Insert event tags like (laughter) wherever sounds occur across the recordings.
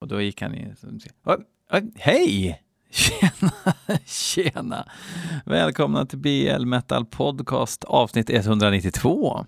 Och då gick han in och Hej! (laughs) Tjena, tjena! Välkomna till BL Metal Podcast avsnitt 192.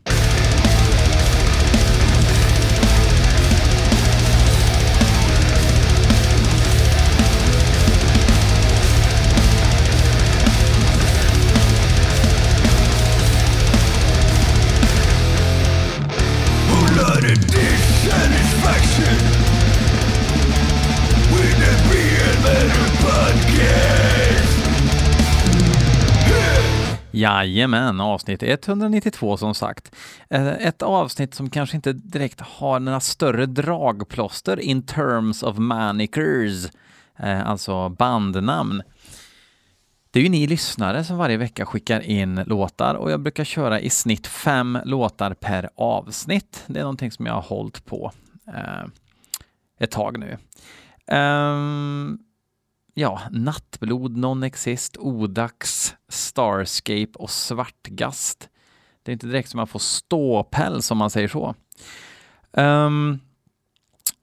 Jajamän, avsnitt 192 som sagt. Eh, ett avsnitt som kanske inte direkt har några större dragplåster in terms of manikers, eh, alltså bandnamn. Det är ju ni lyssnare som varje vecka skickar in låtar och jag brukar köra i snitt fem låtar per avsnitt. Det är någonting som jag har hållit på eh, ett tag nu. Um, ja, Nattblod, Non-Exist, Odax, Starscape och Svartgast. Det är inte direkt som man får ståpäls om man säger så. Um,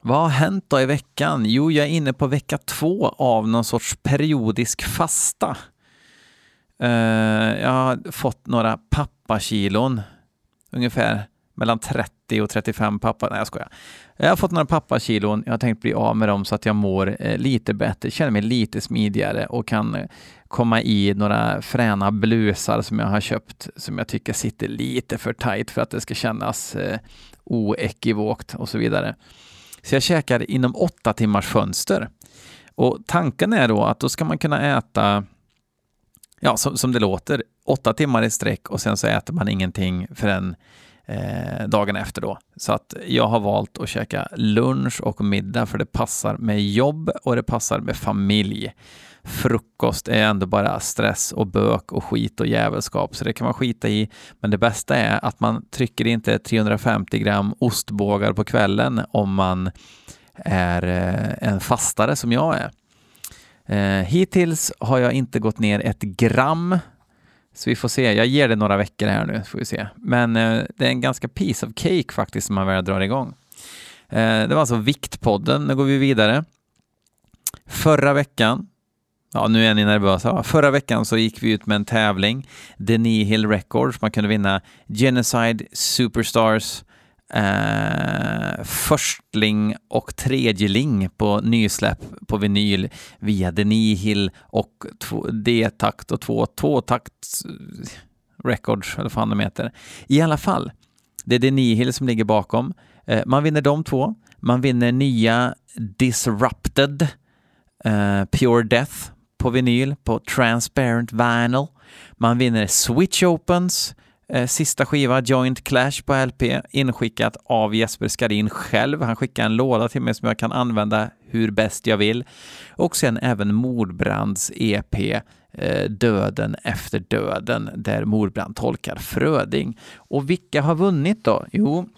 vad har hänt då i veckan? Jo, jag är inne på vecka två av någon sorts periodisk fasta. Uh, jag har fått några pappakilon, ungefär mellan 30 och 35 pappa. Nej, jag skojar. Jag har fått några pappakilon. Jag har tänkt bli av med dem så att jag mår eh, lite bättre, känner mig lite smidigare och kan eh, komma i några fräna blusar som jag har köpt som jag tycker sitter lite för tight för att det ska kännas eh, oekivokt och så vidare. Så jag käkar inom åtta timmars fönster. Och tanken är då att då ska man kunna äta, ja som, som det låter, åtta timmar i sträck och sen så äter man ingenting förrän eh, dagen efter då. Så att jag har valt att käka lunch och middag för det passar med jobb och det passar med familj. Frukost är ändå bara stress och bök och skit och jävelskap, så det kan man skita i. Men det bästa är att man trycker inte 350 gram ostbågar på kvällen om man är eh, en fastare som jag är. Eh, hittills har jag inte gått ner ett gram så vi får se. Jag ger det några veckor här nu, får vi se. Men eh, det är en ganska piece of cake faktiskt som man väl drar igång. Eh, det var alltså Viktpodden. Nu går vi vidare. Förra veckan, ja nu är ni nervösa, Förra veckan så gick vi ut med en tävling, The Nihil Records. Man kunde vinna Genocide Superstars eh, förstling och tredjeling på nysläpp på vinyl via Denihil och D-takt och två tvåtakt eh, records, eller vad fan de heter. I alla fall, det är Denihil som ligger bakom. Eh, man vinner de två. Man vinner nya Disrupted eh, Pure Death på vinyl på Transparent Vinyl. Man vinner Switch Opens Eh, Eh, sista skiva, Joint Clash på LP, inskickat av Jesper Skarin själv. Han skickade en låda till mig som jag kan använda hur bäst jag vill. Och sen även Mordbrands EP eh, Döden efter döden, där Mordbrand tolkar Fröding. Och vilka har vunnit då? Jo,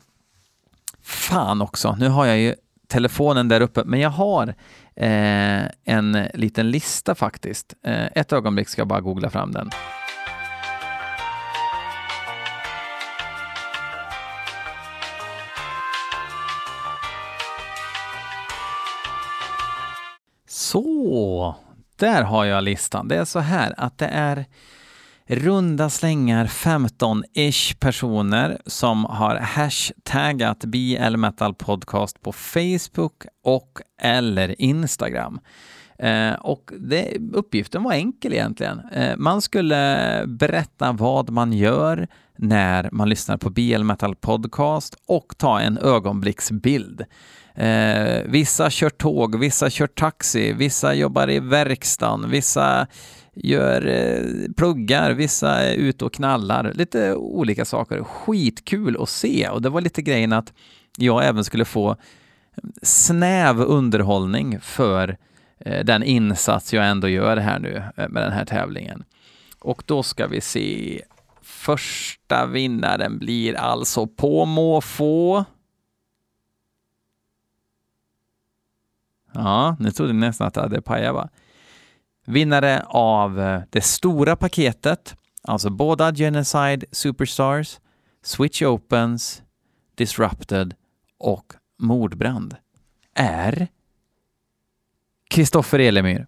fan också, nu har jag ju telefonen där uppe, men jag har eh, en liten lista faktiskt. Eh, ett ögonblick ska jag bara googla fram den. Så, där har jag listan. Det är så här att det är runda slängar 15-ish personer som har hashtaggat BL Metal Podcast på Facebook och eller Instagram. Eh, och det, uppgiften var enkel egentligen. Eh, man skulle berätta vad man gör när man lyssnar på BL Metal Podcast och ta en ögonblicksbild. Eh, vissa kör tåg, vissa kör taxi, vissa jobbar i verkstaden, vissa gör eh, pluggar, vissa är ute och knallar. Lite olika saker. Skitkul att se och det var lite grejen att jag även skulle få snäv underhållning för eh, den insats jag ändå gör här nu eh, med den här tävlingen. Och då ska vi se. Första vinnaren blir alltså på måfå Ja, nu trodde ni nästan att det hade pajat va? Vinnare av eh, det stora paketet, alltså båda Genocide Superstars, Switch Opens, Disrupted och Mordbrand, är Kristoffer Elemyr.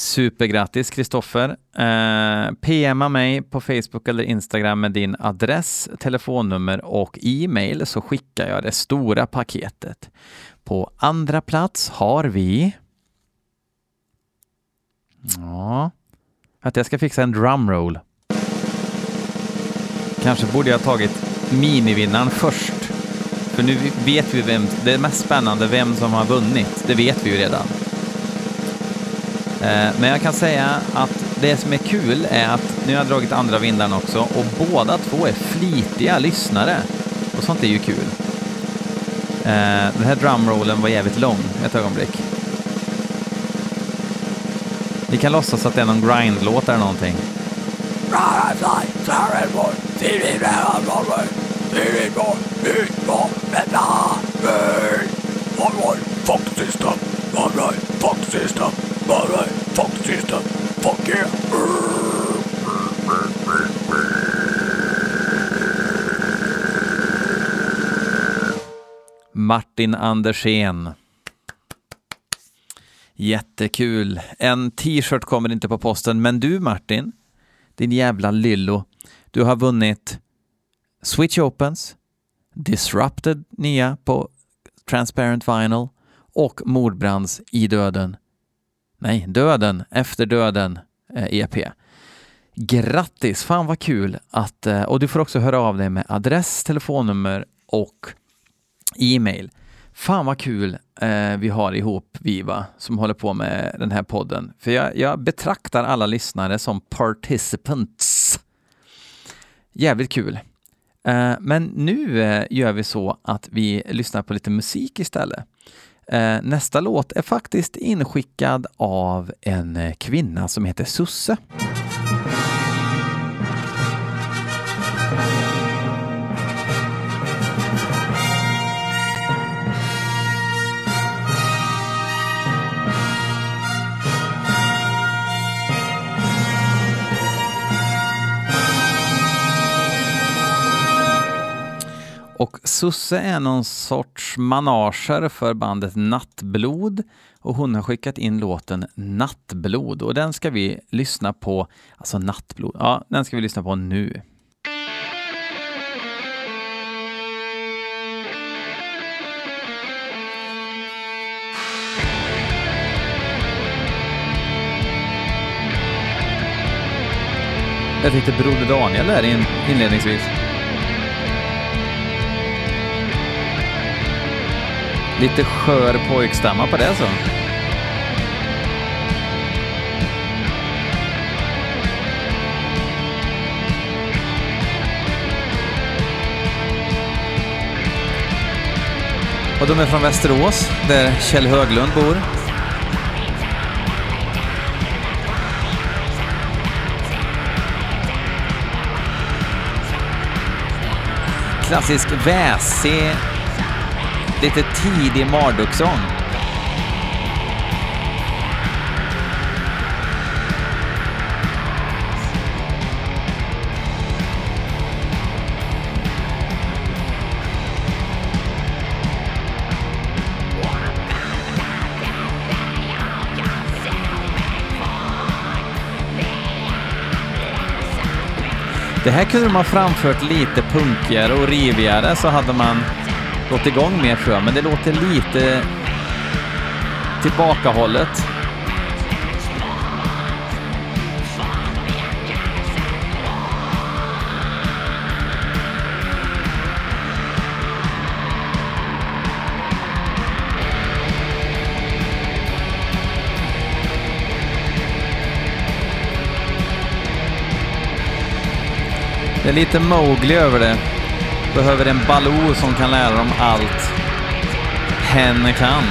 Supergrattis Kristoffer. Eh, PMa mig på Facebook eller Instagram med din adress, telefonnummer och e-mail så skickar jag det stora paketet. På andra plats har vi... Ja, att jag ska fixa en drumroll. Kanske borde jag tagit minivinnaren först. För nu vet vi vem, det är mest spännande vem som har vunnit. Det vet vi ju redan. Men jag kan säga att det som är kul är att nu har jag dragit andra vinnaren också och båda två är flitiga lyssnare. Och sånt är ju kul. Den här drumrollen var jävligt lång ett ögonblick. Ni kan låtsas att det är någon grindlåt eller någonting. Martin Andersén. Jättekul. En t-shirt kommer inte på posten, men du Martin, din jävla lillo, du har vunnit Switch Opens, Disrupted nya på Transparent Vinyl och Mordbrands I döden. Nej, Döden efter döden eh, EP. Grattis! Fan vad kul att... Eh, och du får också höra av dig med adress, telefonnummer och e-mail. Fan vad kul eh, vi har ihop, Viva, som håller på med den här podden. För jag, jag betraktar alla lyssnare som participants. Jävligt kul. Eh, men nu eh, gör vi så att vi lyssnar på lite musik istället. Eh, nästa låt är faktiskt inskickad av en eh, kvinna som heter Susse. Och Susse är någon sorts manager för bandet Nattblod och hon har skickat in låten Nattblod och den ska vi lyssna på, alltså Nattblod, ja den ska vi lyssna på nu. Jag tyckte Broder Daniel där inledningsvis. Lite skör pojkstämma på det så. Och de är från Västerås, där Kjell Höglund bor. Klassisk väsig lite tidig Marduk-sång. Det här kunde de ha framfört lite punkigare och rivigare så hade man gått igång mer tror jag, men det låter lite tillbakahållet. Det är lite Mowgli över det behöver en Baloo som kan lära dem allt hen kan.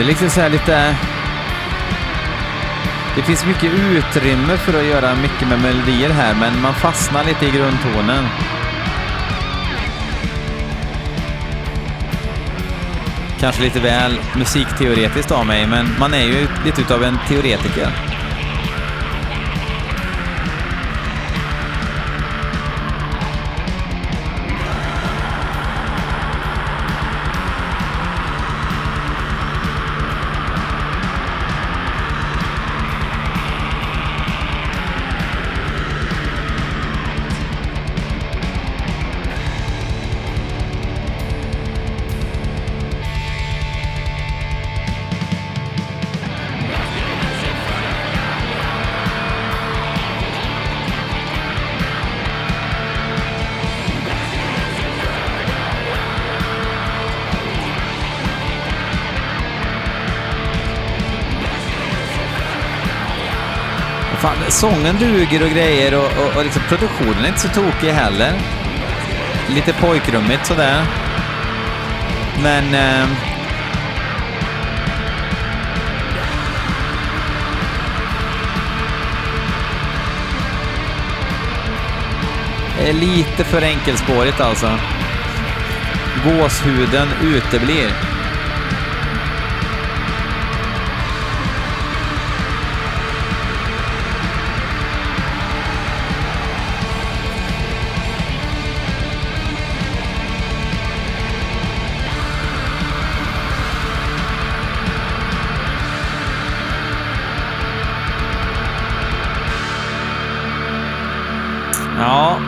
Det är liksom så här lite... Det finns mycket utrymme för att göra mycket med melodier här, men man fastnar lite i grundtonen. Kanske lite väl musikteoretiskt av mig, men man är ju lite utav en teoretiker. Sången duger och grejer och, och, och liksom produktionen är inte så tokig heller. Lite pojkrummigt sådär. Men... Eh, det är lite för enkelspårigt alltså. Gåshuden uteblir. Ja,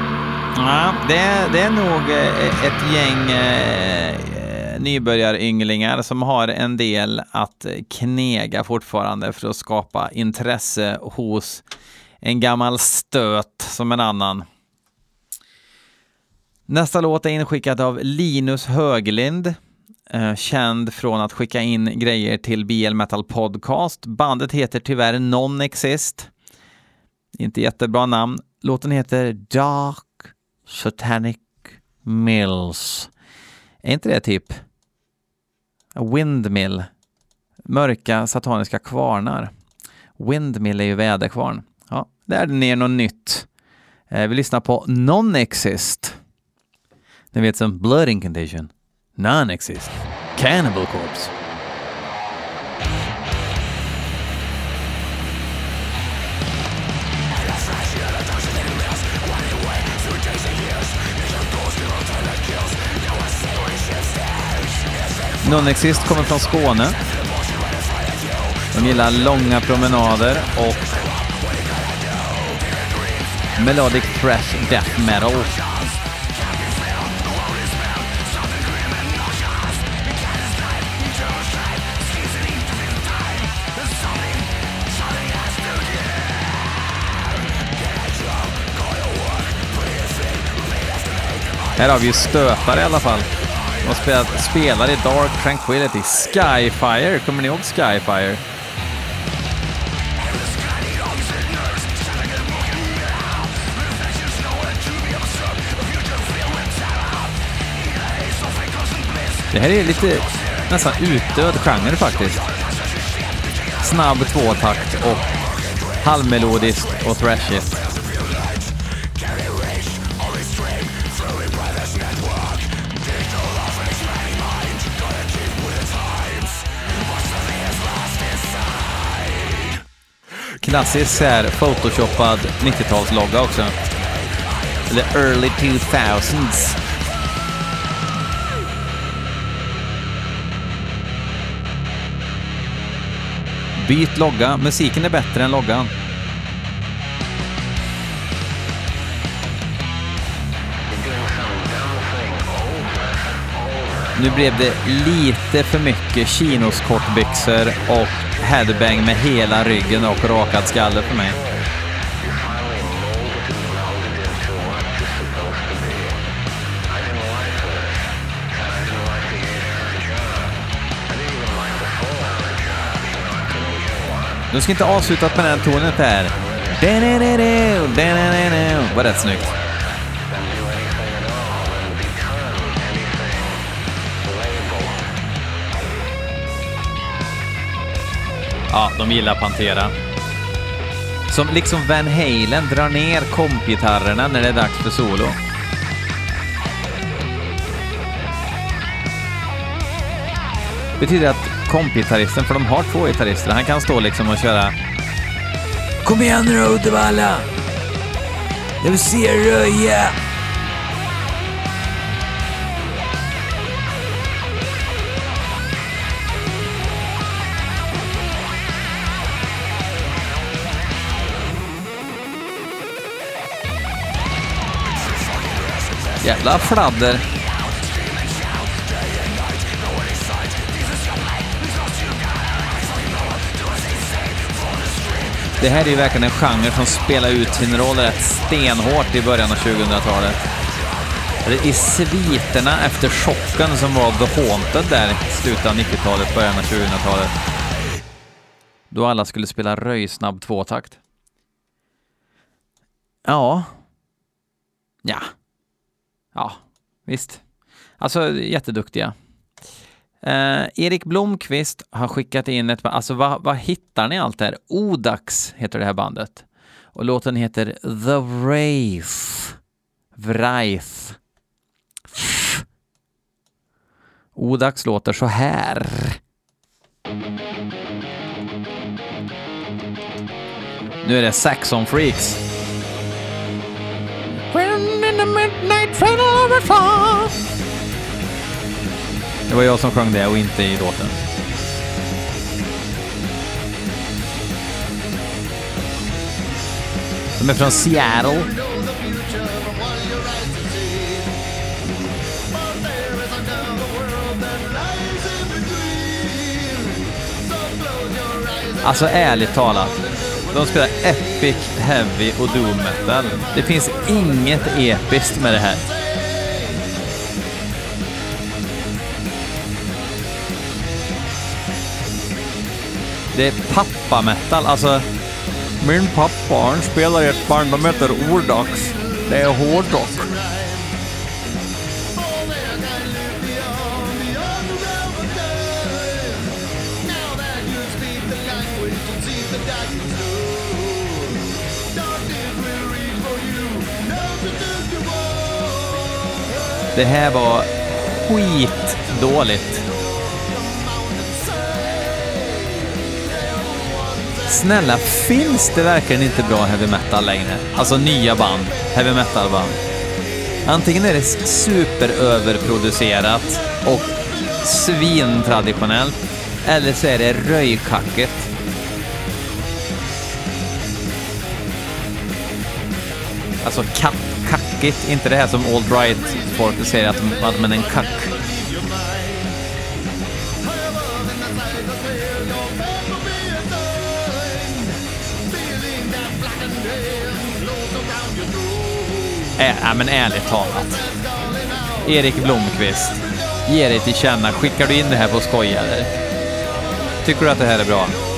ja det, det är nog eh, ett gäng eh, nybörjarynglingar som har en del att knega fortfarande för att skapa intresse hos en gammal stöt som en annan. Nästa låt är inskickad av Linus Höglind, eh, känd från att skicka in grejer till BL Metal Podcast. Bandet heter tyvärr Non-Exist. Inte jättebra namn. Låten heter Dark Satanic Mills. Är inte det typ Windmill? Mörka sataniska kvarnar. Windmill är ju väderkvarn. Ja, lärde ni er något nytt. Eh, vi lyssnar på Non-Exist. Ni vet som Blooding Condition. Non-Exist, Cannibal Corpse. Non-Exist kommer från Skåne. De gillar långa promenader och melodic thrash death metal. Här har vi ju stötar i alla fall. De spelar, spelar i Dark Tranquility. Skyfire, kommer ni ihåg Skyfire? Det här är lite nästan utdöd genre faktiskt. Snabb tvåtakt och halvmelodiskt och thrashigt. Klassisk här photoshoppad 90-talslogga också. Eller early 2000s. Byt logga. Musiken är bättre än loggan. Nu blev det lite för mycket chinos kortbyxor och headbang med hela ryggen och rakad skalle för mig. Du ska inte avsluta på den här tonen där. Det var rätt snyggt. De gillar Pantera. Som liksom Van Halen drar ner kompgitarrerna när det är dags för solo. betyder att kompgitarristen, för de har två gitarrister, han kan stå liksom och köra Kom igen nu Uddevalla! Jag vill se er röja! Jävla fladder. Det här är ju verkligen en genre som spelar ut sin roll rätt stenhårt i början av 2000-talet. I sviterna efter chocken som var The Haunted där i slutet av 90-talet, början av 2000-talet. Då alla skulle spela röjsnabb tvåtakt. Ja. Ja. Ja, visst. Alltså jätteduktiga. Eh, Erik Blomqvist har skickat in ett band. alltså vad, vad hittar ni allt det här? Odax heter det här bandet. Och låten heter The Wraith. Wraith. Odax låter så här. Nu är det Saxon Freaks. When in the midnight det var jag som sjöng det och inte i låten. De är från Seattle. Alltså ärligt talat, de spelar epic, heavy och doom metal. Det finns inget episkt med det här. Det är pappa-metal, alltså min pappa han spelar i ett band, de heter Ordax. Det är hårdrock. Det här var skitdåligt. snälla, finns det verkligen inte bra heavy metal längre? Alltså nya band, heavy metal-band. Antingen är det superöverproducerat och svintraditionellt, eller så är det röjkacket. Alltså kackigt, inte det här som folk och säger att, att man är en kack. Äh, men ärligt talat. Erik Blomqvist, ge dig till känna. Skickar du in det här på skoj eller? Tycker du att det här är bra?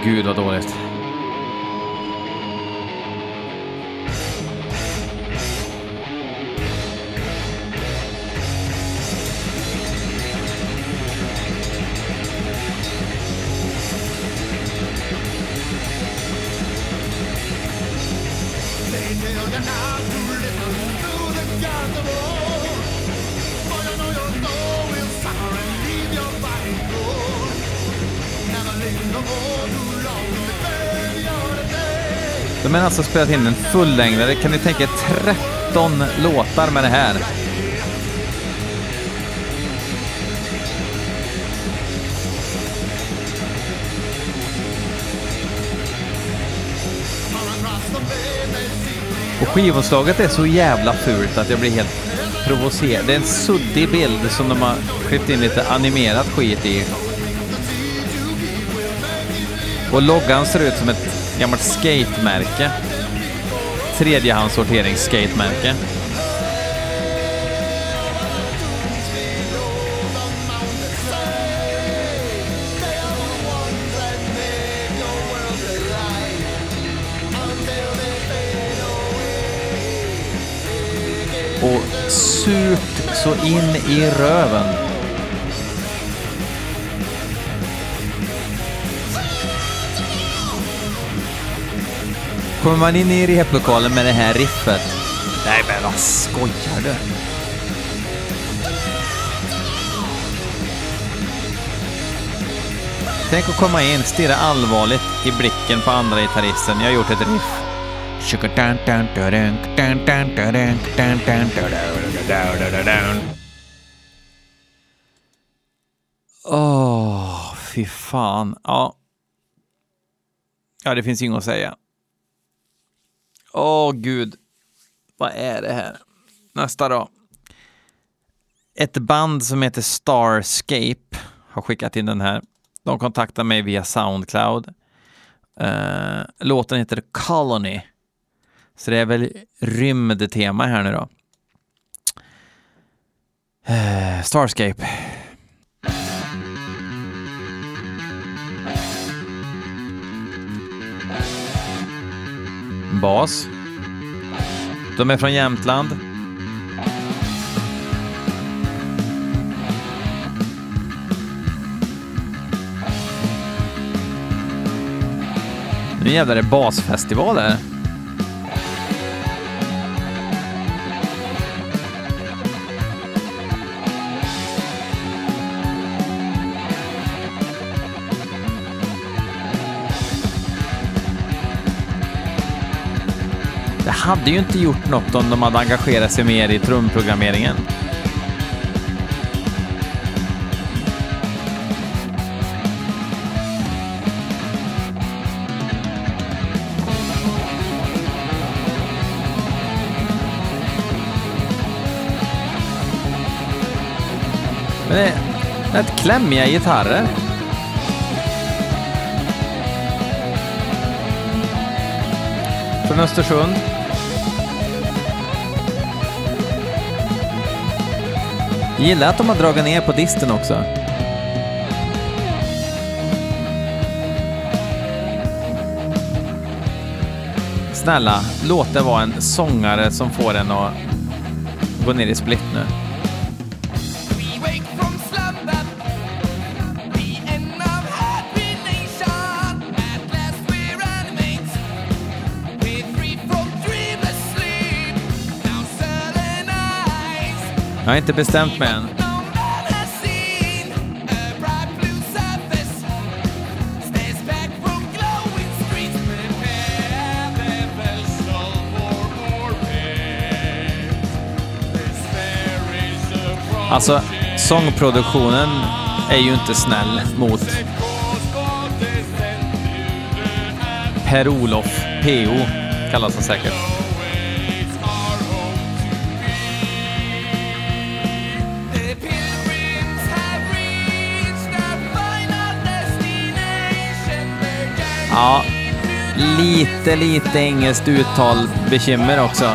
Åh, oh, gud vad dåligt. De har alltså spelat in en fullängdare, kan ni tänka er 13 låtar med det här. Och skivomslaget är så jävla fult att jag blir helt provocerad. Det är en suddig bild som de har klippt in lite animerat skit i. Och loggan ser ut som ett gammalt skatemärke. Tredjehandssorterings skatemärke. Och surt så in i röven. Kommer man in i replokalen med det här riffet? Nej men vad skojar du? Tänk att komma in, stirra allvarligt i blicken på andra gitarristen. Jag har gjort ett riff. Åh, oh, fy fan. Ja. Ja, det finns inget att säga. Åh, oh, gud. Vad är det här? Nästa då. Ett band som heter Starscape har skickat in den här. De kontaktar mig via Soundcloud. Uh, låten heter Colony. Så det är väl rymdtema här nu då. Uh, Starscape. Bas. De är från Jämtland. Nu jävlar är det basfestival här. Hade ju inte gjort något om de hade engagerat sig mer i trumprogrammeringen. Men det är rätt klämmiga gitarrer. Från Östersund. Gillar att de har dragit ner på disten också. Snälla, låt det vara en sångare som får en att gå ner i split nu. Jag har inte bestämt mig än. Alltså, sångproduktionen är ju inte snäll mot Per-Olof, PO kallas han säkert. Ja, lite, lite engelskt uttalbekymmer också.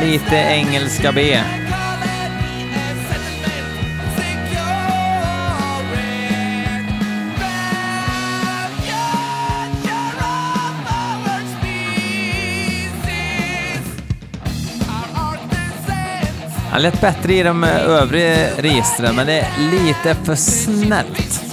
Lite engelska B. Han lät bättre i de övriga registren, men det är lite för snällt.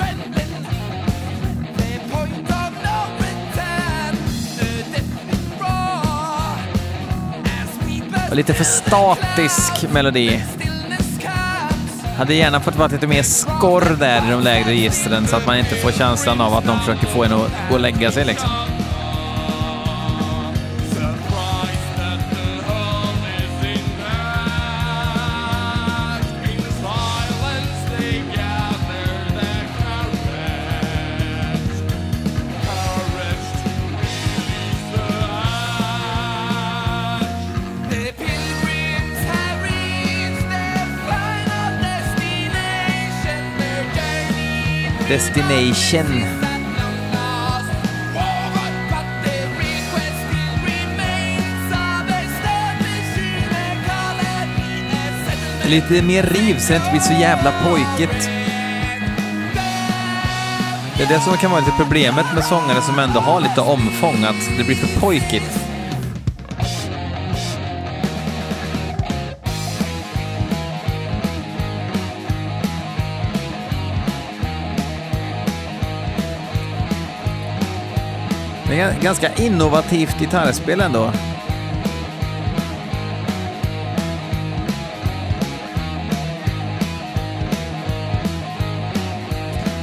Lite för statisk melodi. Hade gärna fått vara lite mer skorr där i de lägre registren så att man inte får känslan av att de försöker få en att gå och lägga sig liksom. Destination. Lite mer riv så det inte blir så jävla pojkigt. Det är det som kan vara lite problemet med sångare som ändå har lite omfång, att det blir för pojkigt. Det är ganska innovativt gitarrspel ändå.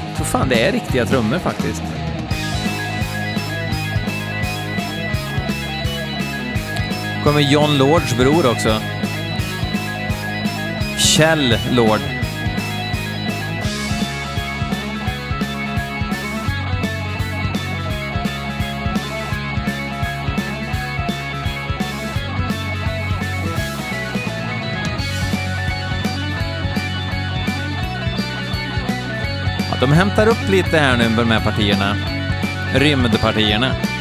Jag tror fan det är riktiga trummor faktiskt. Kommer John Lords bror också. Kjell Lord. De hämtar upp lite här nu med de här partierna. Rymdpartierna.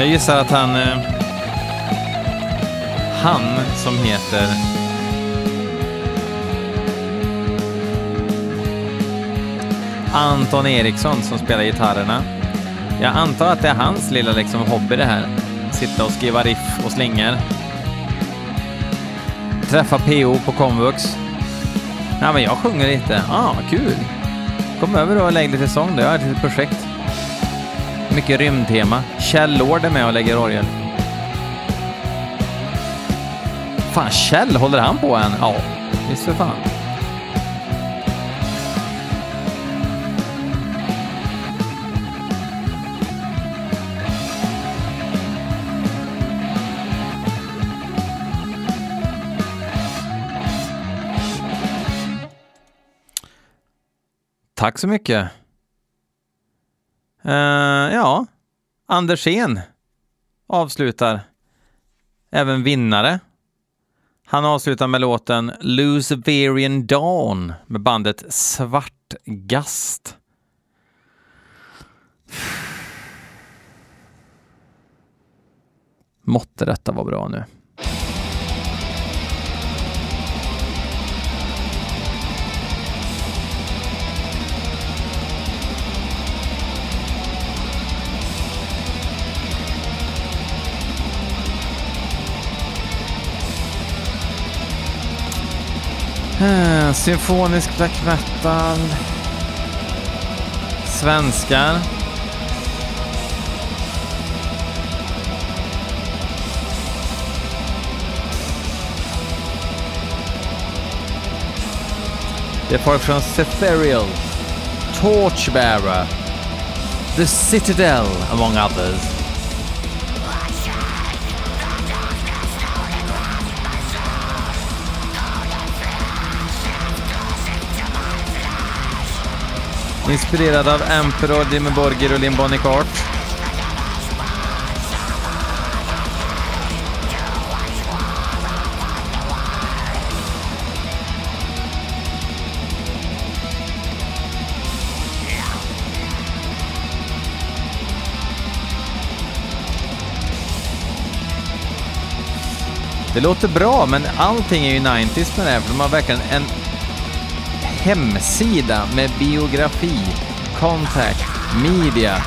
Jag gissar att han... Eh, han som heter... Anton Eriksson som spelar gitarrerna. Jag antar att det är hans lilla liksom hobby det här. Sitta och skriva riff och slingor. Träffa PO på komvux. Ja, men jag sjunger lite. Ah, kul. Kom över och lägg lite sång då. Jag har ett litet projekt. Mycket rymdtema. Kjell Lord är med och lägger orgel. Fan, Kjell, håller han på än? Ja, visst för fan. Tack så mycket. Uh, ja, Andersén avslutar. Även vinnare. Han avslutar med låten Luciferian Dawn med bandet Svartgast. Måtte detta vara bra nu. Eh, symfonisk black metal. Svenskar. Det är folk från Cetherial, Torchbearer, The Citadel, among others. Inspirerad av Emperor, Jimmy Borger och Lim Bonnie Cart. Det låter bra, men allting är ju 90s med det här, för de har verkligen en hemsida med biografi, contact, media.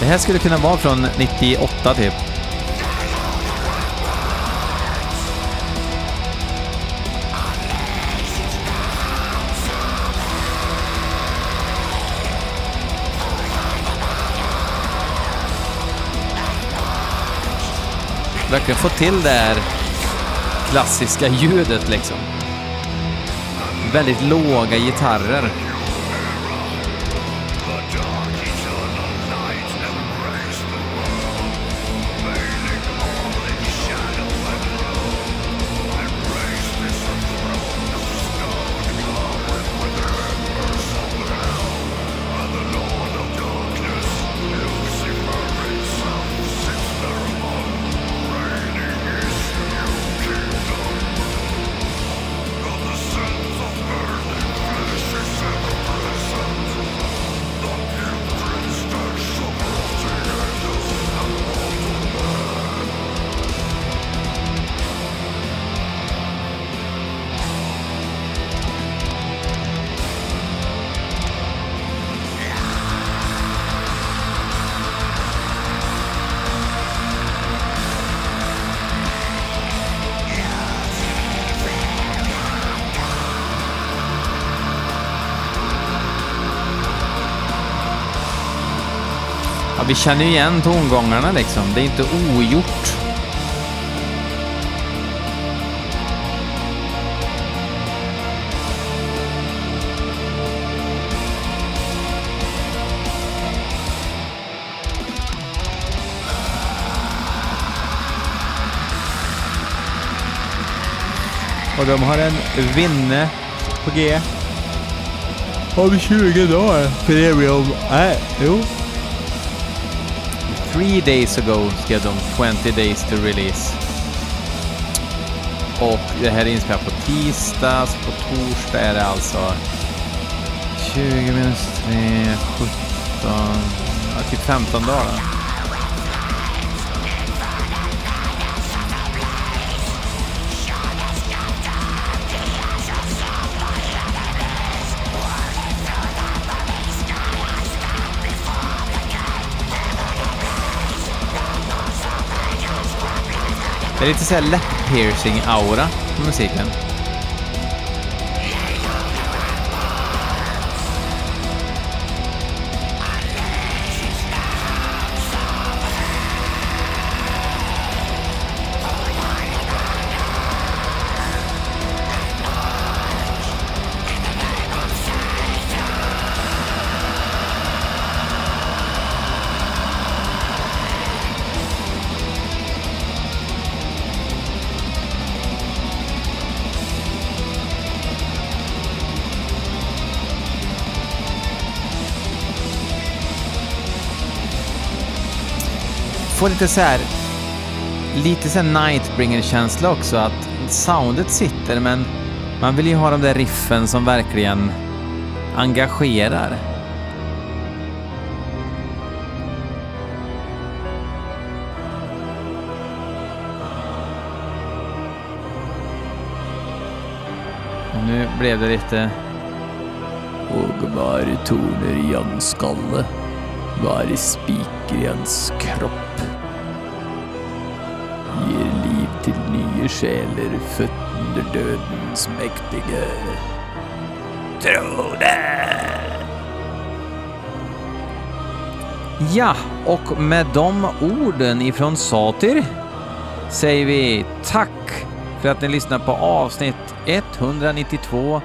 Det här skulle kunna vara från 98 typ. Verkligen få till det här klassiska ljudet liksom. Väldigt låga gitarrer. Vi känner ju igen tongångarna liksom. Det är inte ogjort. Och de har en vinne på G. Om 20 dagar. Premium. Nej, jo. Three days ago skrev de 20 days to release. Och det här är inspelat på tisdag, så på torsdag är det alltså 20 minus 3, 17, ja, typ 15 dagar. Det är lite såhär läpp-piercing-aura på musiken. Får lite så här lite så här Nightbringer-känsla också, att soundet sitter, men man vill ju ha de där riffen som verkligen engagerar. Och nu blev det lite... Och var toner i hans skalle, var spiker i hans kropp till själer under dödens mäktige. Tro! Ja, och med de orden ifrån Satir säger vi tack för att ni lyssnar på avsnitt 192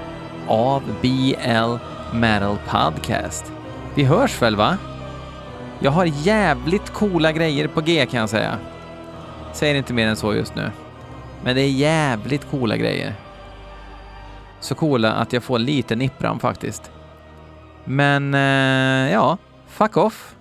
av BL Metal Podcast. Vi hörs väl va? Jag har jävligt coola grejer på G kan jag säga. Säger inte mer än så just nu. Men det är jävligt coola grejer. Så coola att jag får lite nippran faktiskt. Men, eh, ja, fuck off.